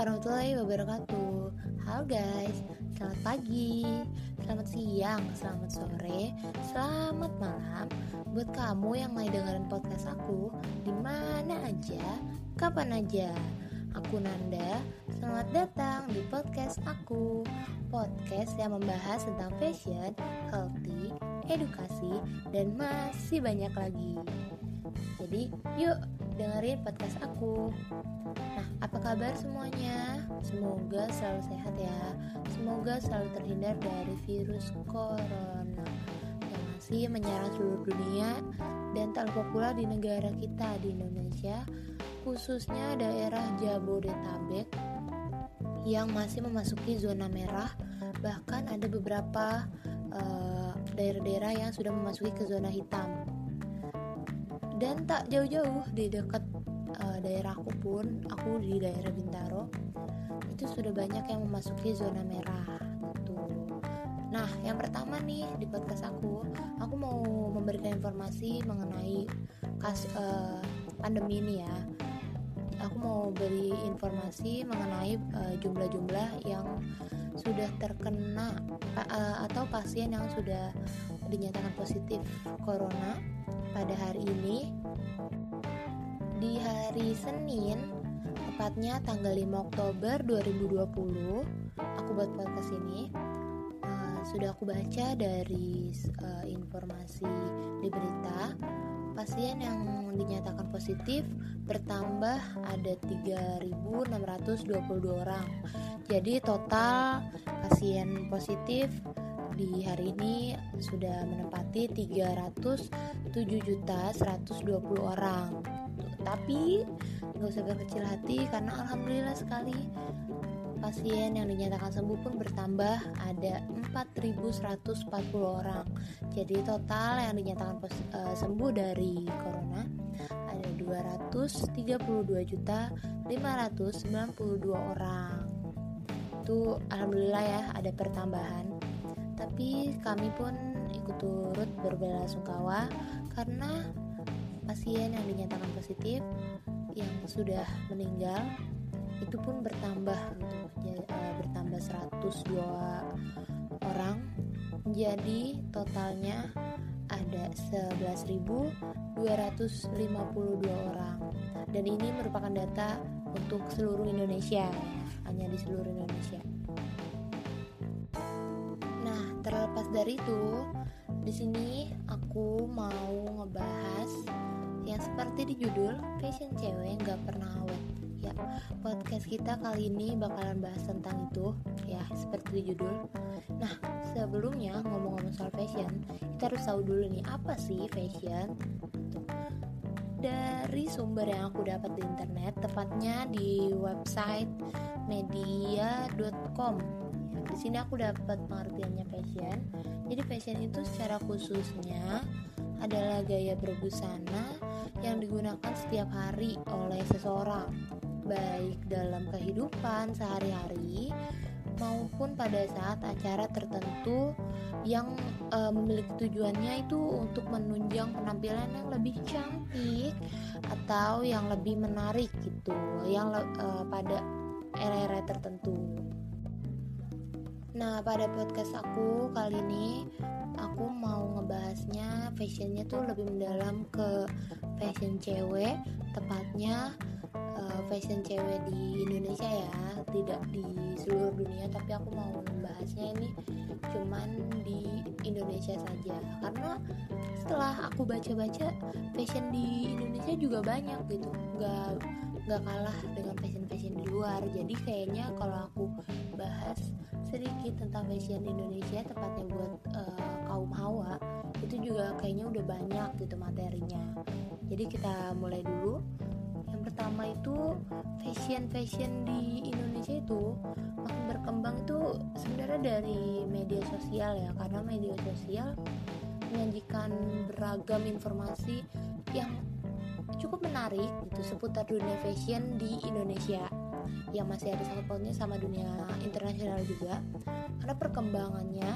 warahmatullahi wabarakatuh. Halo guys, selamat pagi, selamat siang, selamat sore, selamat malam. Buat kamu yang lagi dengerin podcast aku Di mana aja, kapan aja Aku Nanda, selamat datang di podcast aku. Podcast yang membahas tentang fashion, healthy, edukasi, dan masih banyak lagi. Jadi yuk dengerin podcast aku. Nah, apa kabar semuanya? Semoga selalu sehat ya. Semoga selalu terhindar dari virus corona yang masih menyerang seluruh dunia dan tak lupa di negara kita di Indonesia, khususnya daerah Jabodetabek yang masih memasuki zona merah. Bahkan ada beberapa eh, daerah-daerah uh, yang sudah memasuki ke zona hitam dan tak jauh-jauh di dekat uh, daerah aku pun aku di daerah Bintaro itu sudah banyak yang memasuki zona merah gitu nah yang pertama nih di podcast aku aku mau memberikan informasi mengenai kas uh, pandemi ini ya. Aku mau beri informasi mengenai uh, jumlah-jumlah yang sudah terkena atau pasien yang sudah dinyatakan positif corona pada hari ini di hari Senin tepatnya tanggal 5 Oktober 2020 aku buat podcast ini uh, sudah aku baca dari uh, informasi di berita pasien yang dinyatakan positif bertambah ada 3.622 orang. Jadi total pasien positif di hari ini sudah menempati 307 juta 120 orang. Tapi nggak usah berkecil hati karena alhamdulillah sekali pasien yang dinyatakan sembuh pun bertambah ada 4.140 orang. Jadi total yang dinyatakan uh, sembuh dari corona ada 232 juta 592 orang. Itu alhamdulillah ya ada pertambahan tapi kami pun ikut turut berbela sungkawa karena pasien yang dinyatakan positif yang sudah meninggal itu pun bertambah gitu uh, bertambah 102 orang. Jadi totalnya ada 11.252 orang. Dan ini merupakan data untuk seluruh Indonesia hanya di seluruh Indonesia dari itu di sini aku mau ngebahas yang seperti di judul fashion cewek nggak pernah awet. Ya podcast kita kali ini bakalan bahas tentang itu ya seperti di judul. Nah sebelumnya ngomong-ngomong soal fashion kita harus tahu dulu nih apa sih fashion? Dari sumber yang aku dapat di internet tepatnya di website media.com di sini aku dapat pengertiannya fashion. Jadi fashion itu secara khususnya adalah gaya berbusana yang digunakan setiap hari oleh seseorang, baik dalam kehidupan sehari-hari maupun pada saat acara tertentu yang e, memiliki tujuannya itu untuk menunjang penampilan yang lebih cantik atau yang lebih menarik gitu, yang e, pada era-era tertentu. Nah, pada podcast aku kali ini aku mau ngebahasnya fashionnya tuh lebih mendalam ke fashion cewek, tepatnya uh, fashion cewek di Indonesia ya, tidak di seluruh dunia, tapi aku mau membahasnya ini cuman di Indonesia saja. Karena setelah aku baca-baca fashion di Indonesia juga banyak gitu, nggak nggak kalah dengan fashion-fashion di luar. Jadi kayaknya kalau aku bahas sedikit tentang fashion Indonesia tepatnya buat uh, kaum hawa itu juga kayaknya udah banyak gitu materinya. Jadi kita mulai dulu. Yang pertama itu fashion fashion di Indonesia itu makin berkembang itu sebenarnya dari media sosial ya karena media sosial menyajikan beragam informasi yang cukup menarik gitu seputar dunia fashion di Indonesia yang masih ada sangkut pautnya sama dunia internasional juga karena perkembangannya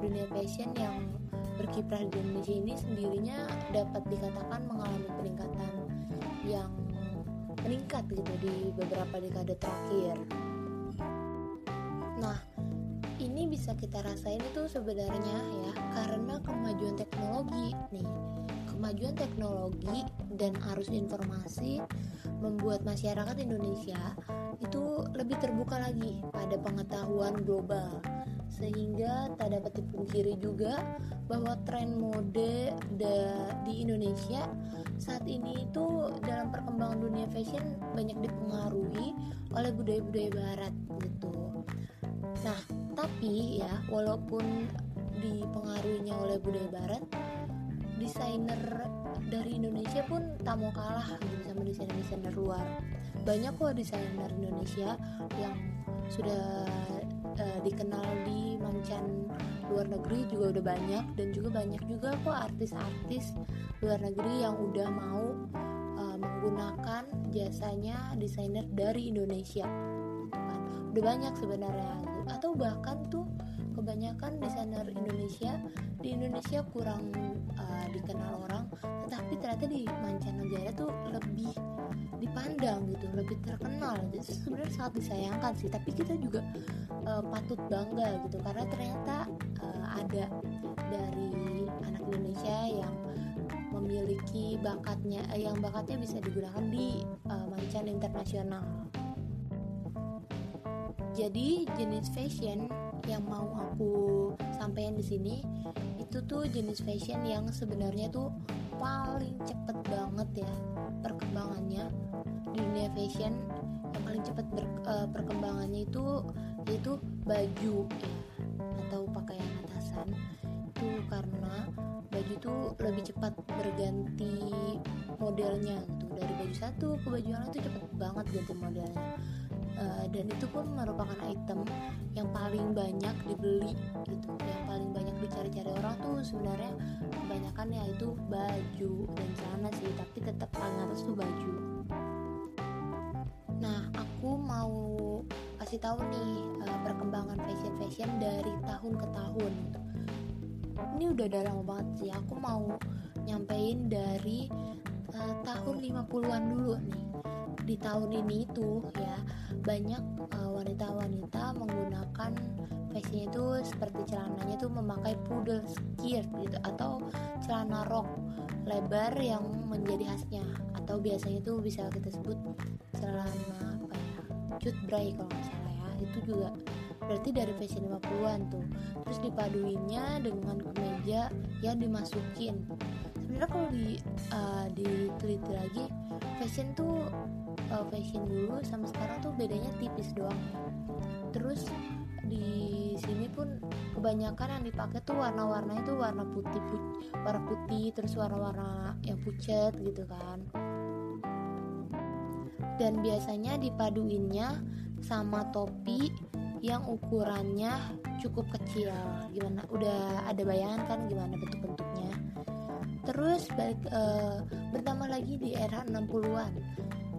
dunia fashion yang berkiprah di Indonesia ini sendirinya dapat dikatakan mengalami peningkatan yang meningkat gitu di beberapa dekade terakhir. Nah, ini bisa kita rasain itu sebenarnya ya karena kemajuan teknologi nih. Kemajuan teknologi dan arus informasi membuat masyarakat Indonesia itu lebih terbuka lagi pada pengetahuan global sehingga tak dapat dipungkiri juga bahwa tren mode di Indonesia saat ini itu dalam perkembangan dunia fashion banyak dipengaruhi oleh budaya-budaya barat gitu. Nah, tapi ya walaupun dipengaruhinya oleh budaya barat, desainer dari Indonesia pun tak mau kalah gitu sama desainer-desainer luar. Banyak kok desainer Indonesia yang sudah uh, dikenal di mancan luar negeri juga udah banyak dan juga banyak juga kok artis-artis luar negeri yang udah mau uh, menggunakan jasanya desainer dari Indonesia. Gitu kan. Udah banyak sebenarnya. Atau bahkan tuh kebanyakan desainer Indonesia di Indonesia kurang uh, dikenal orang tetapi ternyata di mancanegara tuh lebih dipandang gitu lebih terkenal. Itu sebenarnya sangat disayangkan sih tapi kita juga uh, patut bangga gitu karena ternyata uh, ada dari anak Indonesia yang memiliki bakatnya yang bakatnya bisa digunakan di uh, mancan internasional jadi jenis fashion yang mau aku sampaikan di sini itu tuh jenis fashion yang sebenarnya tuh paling cepet banget ya perkembangannya. Di dunia fashion yang paling cepat ber, uh, perkembangannya itu yaitu baju. Ya atau pakaian atasan. Itu karena baju itu lebih cepat berganti modelnya gitu. Dari baju satu ke baju yang lain itu cepet banget ganti modelnya uh, dan itu pun merupakan item yang paling banyak dibeli gitu. Yang paling banyak dicari-cari orang tuh sebenarnya kebanyakan ya itu baju dan celana sih tapi tetap paling atas tuh baju. Nah aku mau kasih tahu nih uh, perkembangan fashion fashion dari tahun ke tahun. Ini udah udah lama banget sih aku mau nyampein dari uh, tahun 50-an dulu nih. Di tahun ini tuh ya banyak uh, wanita-wanita menggunakan fashion itu seperti celananya tuh memakai poodle skirt gitu atau celana rok lebar yang menjadi khasnya atau biasanya itu bisa kita sebut celana apa ya cut bray kalau nggak salah ya. Itu juga berarti dari fashion 50-an tuh. Terus dipaduinnya dengan kemeja yang dimasukin. Sebenarnya kalau di uh, diteliti lagi fashion tuh uh, fashion dulu sama sekarang tuh bedanya tipis doang. Terus di sini pun kebanyakan yang dipakai tuh warna-warna itu warna putih put, warna putih terus warna-warna yang pucat gitu kan. Dan biasanya dipaduinnya sama topi yang ukurannya cukup kecil. Gimana? Udah ada bayangan kan gimana bentuk-bentuknya? Terus balik uh, bertambah lagi di era 60-an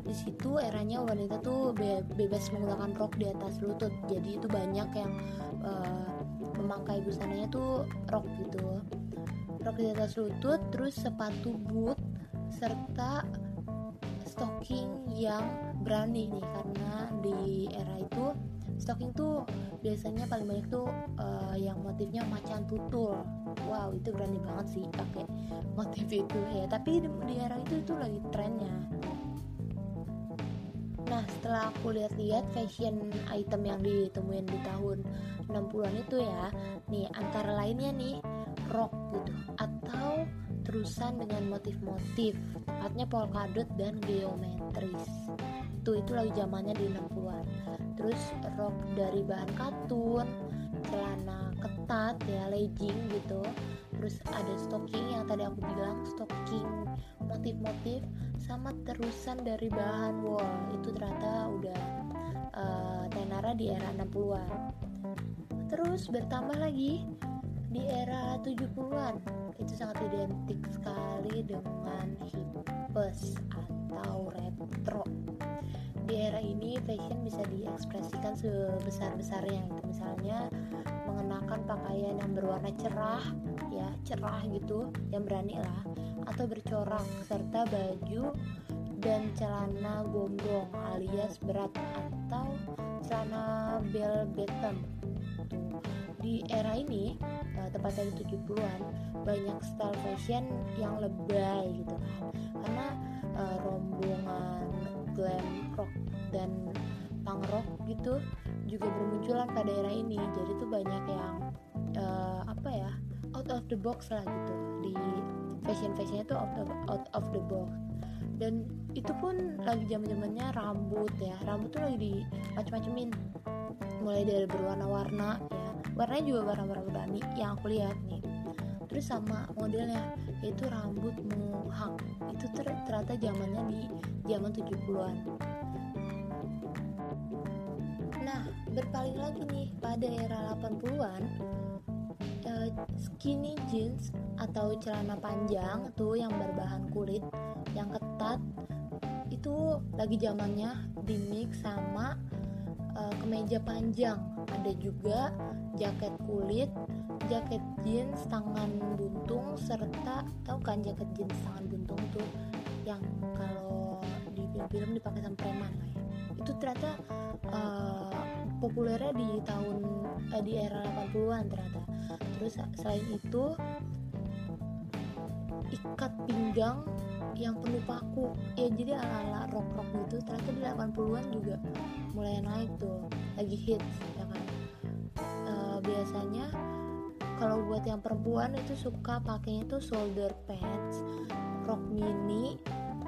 di situ eranya wanita tuh be bebas menggunakan rok di atas lutut. Jadi itu banyak yang uh, memakai busananya tuh rok gitu. Rok di atas lutut terus sepatu boot serta stocking yang berani nih karena di era itu stocking tuh biasanya paling banyak tuh uh, yang motifnya macan tutul. Wow itu berani banget sih pakai motif itu ya. Tapi di, di era itu itu lagi trennya setelah aku lihat-lihat fashion item yang ditemuin di tahun 60-an itu ya Nih antara lainnya nih rok gitu Atau terusan dengan motif-motif Tepatnya polkadot dan geometris. Tuh itu lagi zamannya di 60-an Terus rok dari bahan katun Celana ketat ya legging gitu Terus ada stocking yang tadi aku bilang Stocking motif-motif sama terusan dari bahan wall. Itu ternyata udah uh, tenara di era 60-an terus bertambah lagi di era 70-an itu sangat identik sekali dengan hipes atau retro. Di era ini fashion bisa diekspresikan sebesar-besarnya. Itu misalnya mengenakan pakaian yang berwarna cerah ya cerah gitu yang berani lah atau bercorak serta baju dan celana gombrong alias berat atau celana bell bottom. Di era ini uh, tepatnya di 70-an banyak style fashion yang lebay gitu. Kan karena uh, rombongan glam rock dan punk rock gitu juga bermunculan pada era ini. Jadi tuh banyak yang uh, apa ya out of the box lah gitu. Di fashion fashionnya tuh out of, out of the box. Dan itu pun lagi zaman zamannya rambut ya. Rambut tuh lagi di macam-macamin mulai dari berwarna-warna ya. Warnanya juga warna-warna berani yang aku lihat nih. Terus sama modelnya yaitu rambut mohawk. Itu ter ternyata zamannya di zaman 70-an nah berpaling lagi nih pada era 80-an uh, skinny jeans atau celana panjang tuh yang berbahan kulit yang ketat itu lagi zamannya di mix sama uh, kemeja panjang. Ada juga jaket kulit jaket jeans tangan buntung serta tahu kan jaket jeans tangan buntung tuh yang kalau di film-film dipakai sama preman lah ya. Itu ternyata uh, populernya di tahun uh, di era 80-an ternyata. Terus selain itu ikat pinggang yang penuh paku. Ya jadi ala-ala rock-rock gitu. Ternyata di 80-an juga mulai naik tuh. Lagi hits ya kan? E, biasanya kalau buat yang perempuan itu suka pakainya tuh shoulder pads rok mini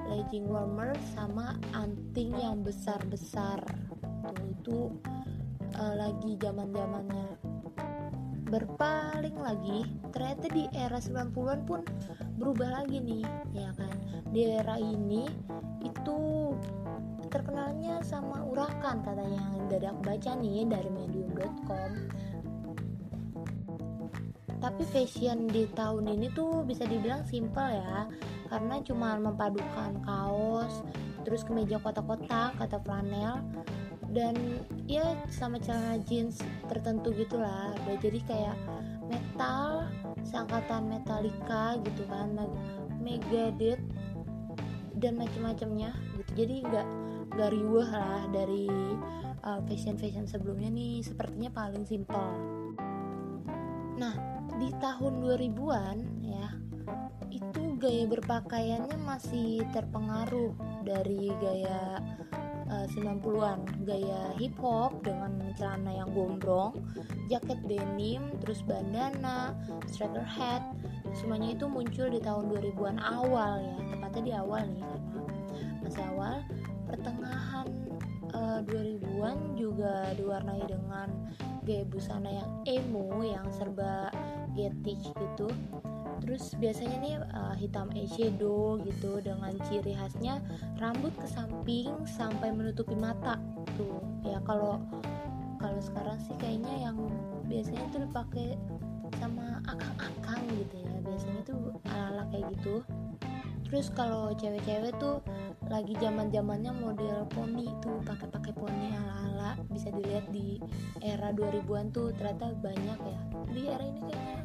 legging warmer sama anting yang besar-besar. Tuh itu e, lagi zaman-zamannya berpaling lagi ternyata di era 90-an pun berubah lagi nih ya kan? Di era ini itu terkenalnya sama urakan katanya yang dari aku baca nih dari medium.com tapi fashion di tahun ini tuh bisa dibilang simple ya karena cuma memadukan kaos terus kemeja kotak-kotak atau flanel dan ya sama celana jeans tertentu gitulah. Udah jadi kayak metal seangkatan Metallica gitu kan Megadeth dan macam-macamnya gitu. Jadi nggak nggak riuh lah dari uh, fashion fashion sebelumnya nih. Sepertinya paling simple nah di tahun 2000-an ya itu gaya berpakaiannya masih terpengaruh dari gaya 90-an eh, gaya hip hop dengan celana yang gombrong, jaket denim, terus bandana, striker hat, semuanya itu muncul di tahun 2000-an awal ya, tepatnya di awal nih. Karena masih awal pertengahan uh, eh, 2000-an juga diwarnai dengan gaya busana yang emo yang serba getich gitu terus biasanya nih uh, hitam eyeshadow gitu dengan ciri khasnya rambut ke samping sampai menutupi mata tuh. Ya kalau kalau sekarang sih kayaknya yang biasanya tuh dipakai sama akang-akang gitu ya. Biasanya tuh ala-ala kayak gitu. Terus kalau cewek-cewek tuh lagi zaman zamannya model poni tuh pakai pakai poni ala-ala. Bisa dilihat di era 2000-an tuh ternyata banyak ya. Di era ini kayaknya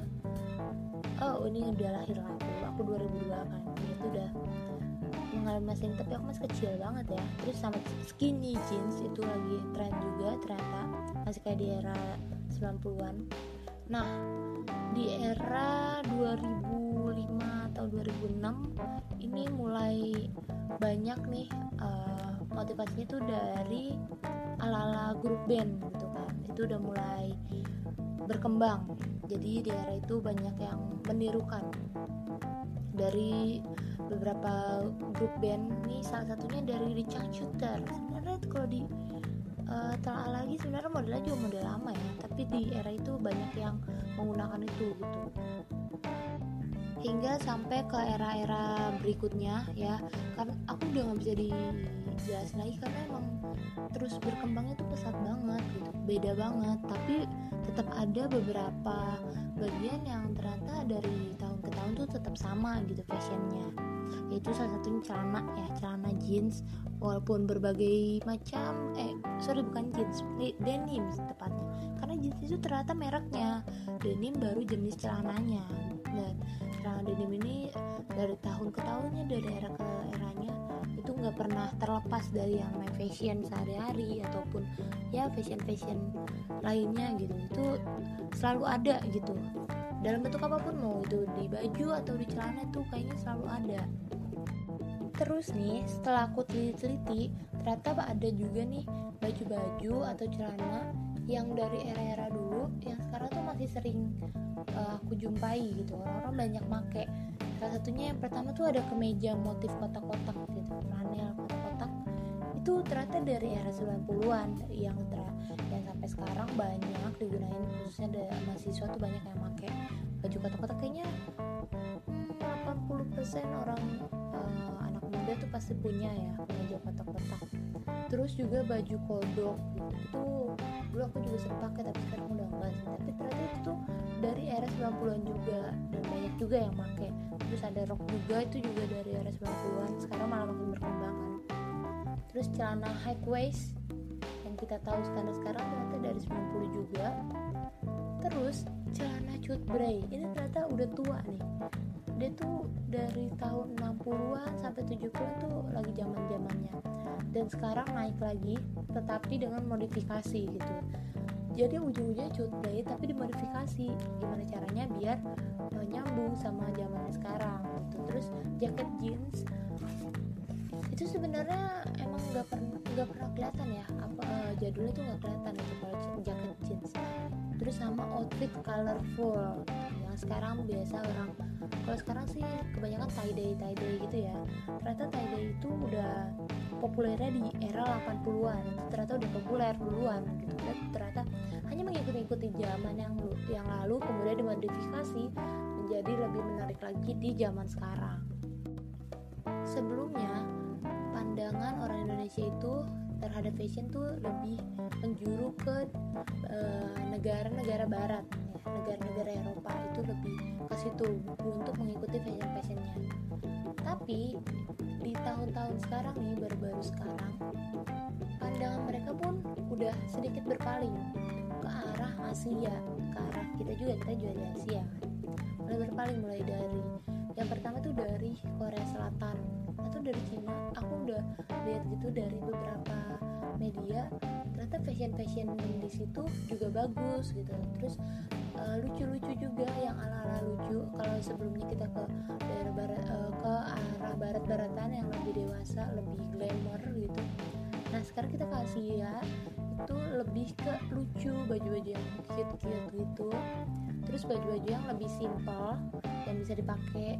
oh ini udah lahir lah aku aku 2002 kan itu udah mengalami masa ini tapi aku masih kecil banget ya. Terus sama skinny jeans itu lagi tren juga ternyata masih kayak di era 90-an nah di era 2005 atau 2006 ini mulai banyak nih uh, motivasinya tuh dari ala-ala grup band gitu kan. Itu udah mulai berkembang. Jadi di era itu banyak yang menirukan. Dari beberapa grup band nih salah satunya dari Richard Shooter. Sebenarnya kalau di uh, telah lagi sebenarnya modelnya juga model lama ya tapi di era itu banyak yang menggunakan itu gitu. Hingga sampai ke era-era berikutnya ya. Kan aku udah nggak bisa dijelasin lagi karena emang terus berkembangnya tuh pesat banget gitu. Beda banget tapi tetap ada beberapa bagian yang ternyata dari tahun ke tahun tuh tetap sama gitu fashionnya. Yaitu salah satunya celana ya celana jeans. Walaupun berbagai macam eh sorry bukan jeans denim tepatnya. Karena jeans itu ternyata mereknya. Denim baru jenis celananya. Dan celana denim ini dari tahun ke tahunnya dari era ke nggak pernah terlepas dari yang main fashion sehari-hari ataupun ya fashion fashion lainnya gitu. Itu selalu ada gitu. Dalam bentuk apa pun mau itu di baju atau di celana tuh kayaknya selalu ada. Terus nih setelah aku teliti-teliti ternyata ada juga nih baju-baju atau celana yang dari era-era dulu yang sekarang tuh masih sering uh, aku jumpai gitu. Orang-orang banyak make. Salah satunya yang pertama tuh ada kemeja motif kotak-kotak itu ternyata dari era 90-an yang ter yang sampai sekarang banyak digunain khususnya ada mahasiswa tuh banyak yang make baju kotak-kotak. Kayaknya hmm, 80% orang uh, anak muda tuh pasti punya ya kemeja kotak-kotak. Terus juga baju kodok itu dulu aku juga sering pakai tapi sekarang udah enggak sih. Tapi ternyata itu tuh dari era 90-an juga dan banyak juga yang pakai. Terus ada rok juga itu juga dari era 90-an sekarang malah makin berkembang kan terus celana high waist yang kita tahu sekarang sekarang ternyata dari 90 juga. Terus celana cut bray ini ternyata udah tua nih. Dia tuh dari tahun 60-an sampai 70-an tuh lagi zaman zamannya dan sekarang naik lagi tetapi dengan modifikasi gitu. Jadi ujung-ujungnya cut bray tapi dimodifikasi. Gimana caranya biar uh, nyambung sama zamannya sekarang gitu. Terus jaket jeans itu sebenarnya emang nggak pernah nggak pernah kelihatan ya apa uh, jadulnya tuh nggak kelihatan itu kalau jaket jeans. Terus sama outfit colorful. Yang sekarang biasa orang kalau sekarang sih kebanyakan tie dye tie dye gitu ya. Ternyata tie dye itu udah populernya di era 80-an ternyata udah populer duluan gitu. Dan ternyata hanya mengikuti-ikuti zaman yang yang lalu kemudian dimodifikasi menjadi lebih menarik lagi di zaman sekarang. Sebelumnya pandangan orang Indonesia itu terhadap fashion tuh lebih menjuru ke eh, negara-negara barat negara-negara Eropa itu lebih ke situ untuk mengikuti fashion fashionnya. Tapi di tahun-tahun sekarang nih baru-baru sekarang pandangan mereka pun udah sedikit berpaling ke arah Asia ke arah kita juga kita juga di Asia mulai berpaling mulai dari yang pertama tuh dari Korea Selatan dari Cina. Aku udah lihat gitu dari beberapa media ternyata fashion fashion di situ juga bagus gitu. Terus uh, lucu-lucu juga yang ala-ala lucu. Kalau sebelumnya kita ke daerah barat uh, ke arah barat-baratan yang lebih dewasa lebih glamour gitu. Nah sekarang kita ke Asia itu lebih ke lucu baju-baju yang cute-cute gitu terus baju-baju yang lebih simple yang bisa dipakai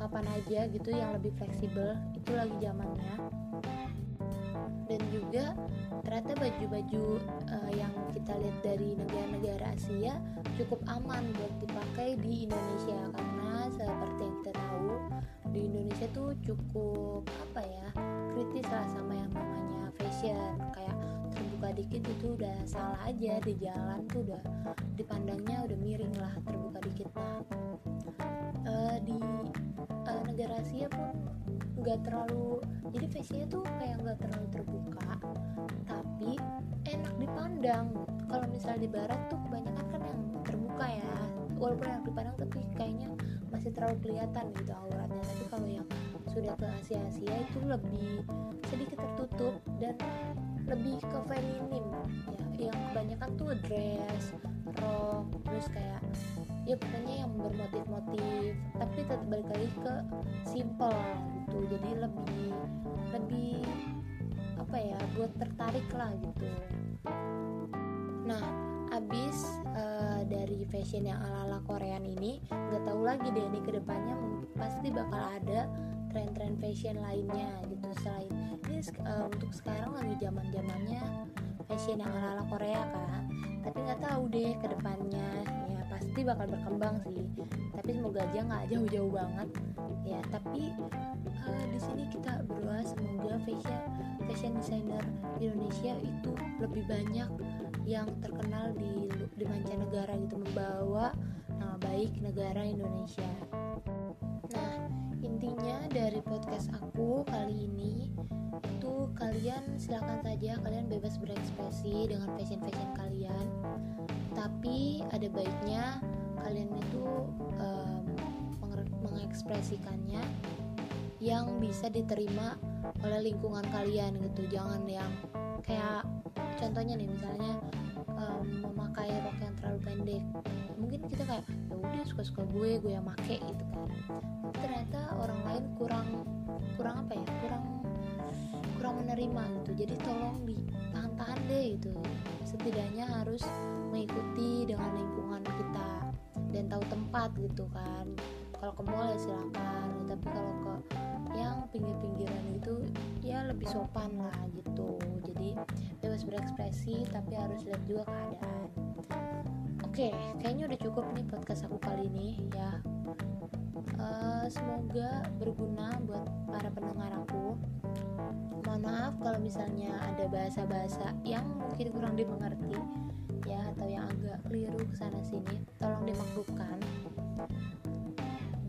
kapan aja gitu yang lebih fleksibel itu lagi zamannya. Dan juga ternyata baju-baju uh, yang kita lihat dari negara-negara Asia cukup aman buat dipakai di Indonesia. Karena seperti yang kita tahu di Indonesia tuh cukup apa ya kritis lah sama yang namanya fashion. Kayak terbuka dikit itu udah salah aja di jalan tuh udah dipandangnya udah miring lah terbuka dikit. Nah uh, di uh, negara Asia pun nggak terlalu jadi fashionnya tuh kayak nggak terlalu terbuka tapi enak dipandang. Kalau misalnya di barat tuh kebanyakan kan yang terbuka ya walaupun yang dipandang tapi kayaknya masih terlalu kelihatan gitu auratnya. Tapi kalau yang sudah ke Asia Asia itu lebih sedikit tertutup dan lebih ke feminim ya. Yang kebanyakan tuh dress rok terus kayak ya pokoknya yang bermotif-motif tapi tetap balik lagi ke simple gitu. Jadi lebih lebih apa ya buat tertarik lah gitu. Nah abis uh, dari fashion yang ala-ala Korean ini nggak tahu lagi deh ini ke depannya pasti bakal ada tren-tren fashion lainnya gitu selain uh, untuk sekarang lagi zaman zamannya fashion yang ala-ala Korea kan tapi nggak tahu deh ke depannya ya pasti bakal berkembang sih. Tapi semoga aja nggak jauh-jauh banget. Ya tapi uh, di sini kita berdoa semoga fashion fashion designer Indonesia itu lebih banyak yang terkenal di di mancanegara gitu membawa nama baik negara Indonesia. Nah, intinya dari podcast aku kali ini itu kalian silakan saja kalian bebas berekspresi dengan fashion fashion kalian. Tapi ada baiknya kalian itu um, mengekspresikannya yang bisa diterima oleh lingkungan kalian gitu. Jangan yang kayak contohnya nih misalnya um, memakai rok yang terlalu pendek. Mungkin kita kayak ya udah suka-suka gue gue yang make gitu kan. Ternyata orang lain kurang kurang apa ya kurang kurang menerima gitu. Jadi tolong ditahan-tahan deh gitu. Setidaknya harus mengikuti dengan lingkungan kita dan tahu tempat gitu kan. Kalau ke mall ya silakan tapi kalau ke yang pinggir-pinggiran itu ya lebih sopan lah gitu. Jadi bebas berekspresi tapi harus lihat juga keadaan. Oke kayaknya udah cukup nih podcast aku kali ini ya. Uh, semoga berguna buat para pendengar aku mohon maaf kalau misalnya ada bahasa-bahasa yang mungkin kurang dimengerti ya atau yang agak keliru ke sana sini tolong dimaklumkan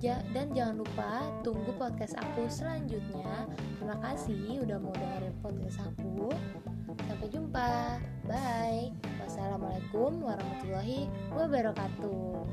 ja dan jangan lupa tunggu podcast aku selanjutnya. Terima kasih udah mau dengerin podcast aku. Sampai jumpa. Bye. Wassalamualaikum warahmatullahi wabarakatuh.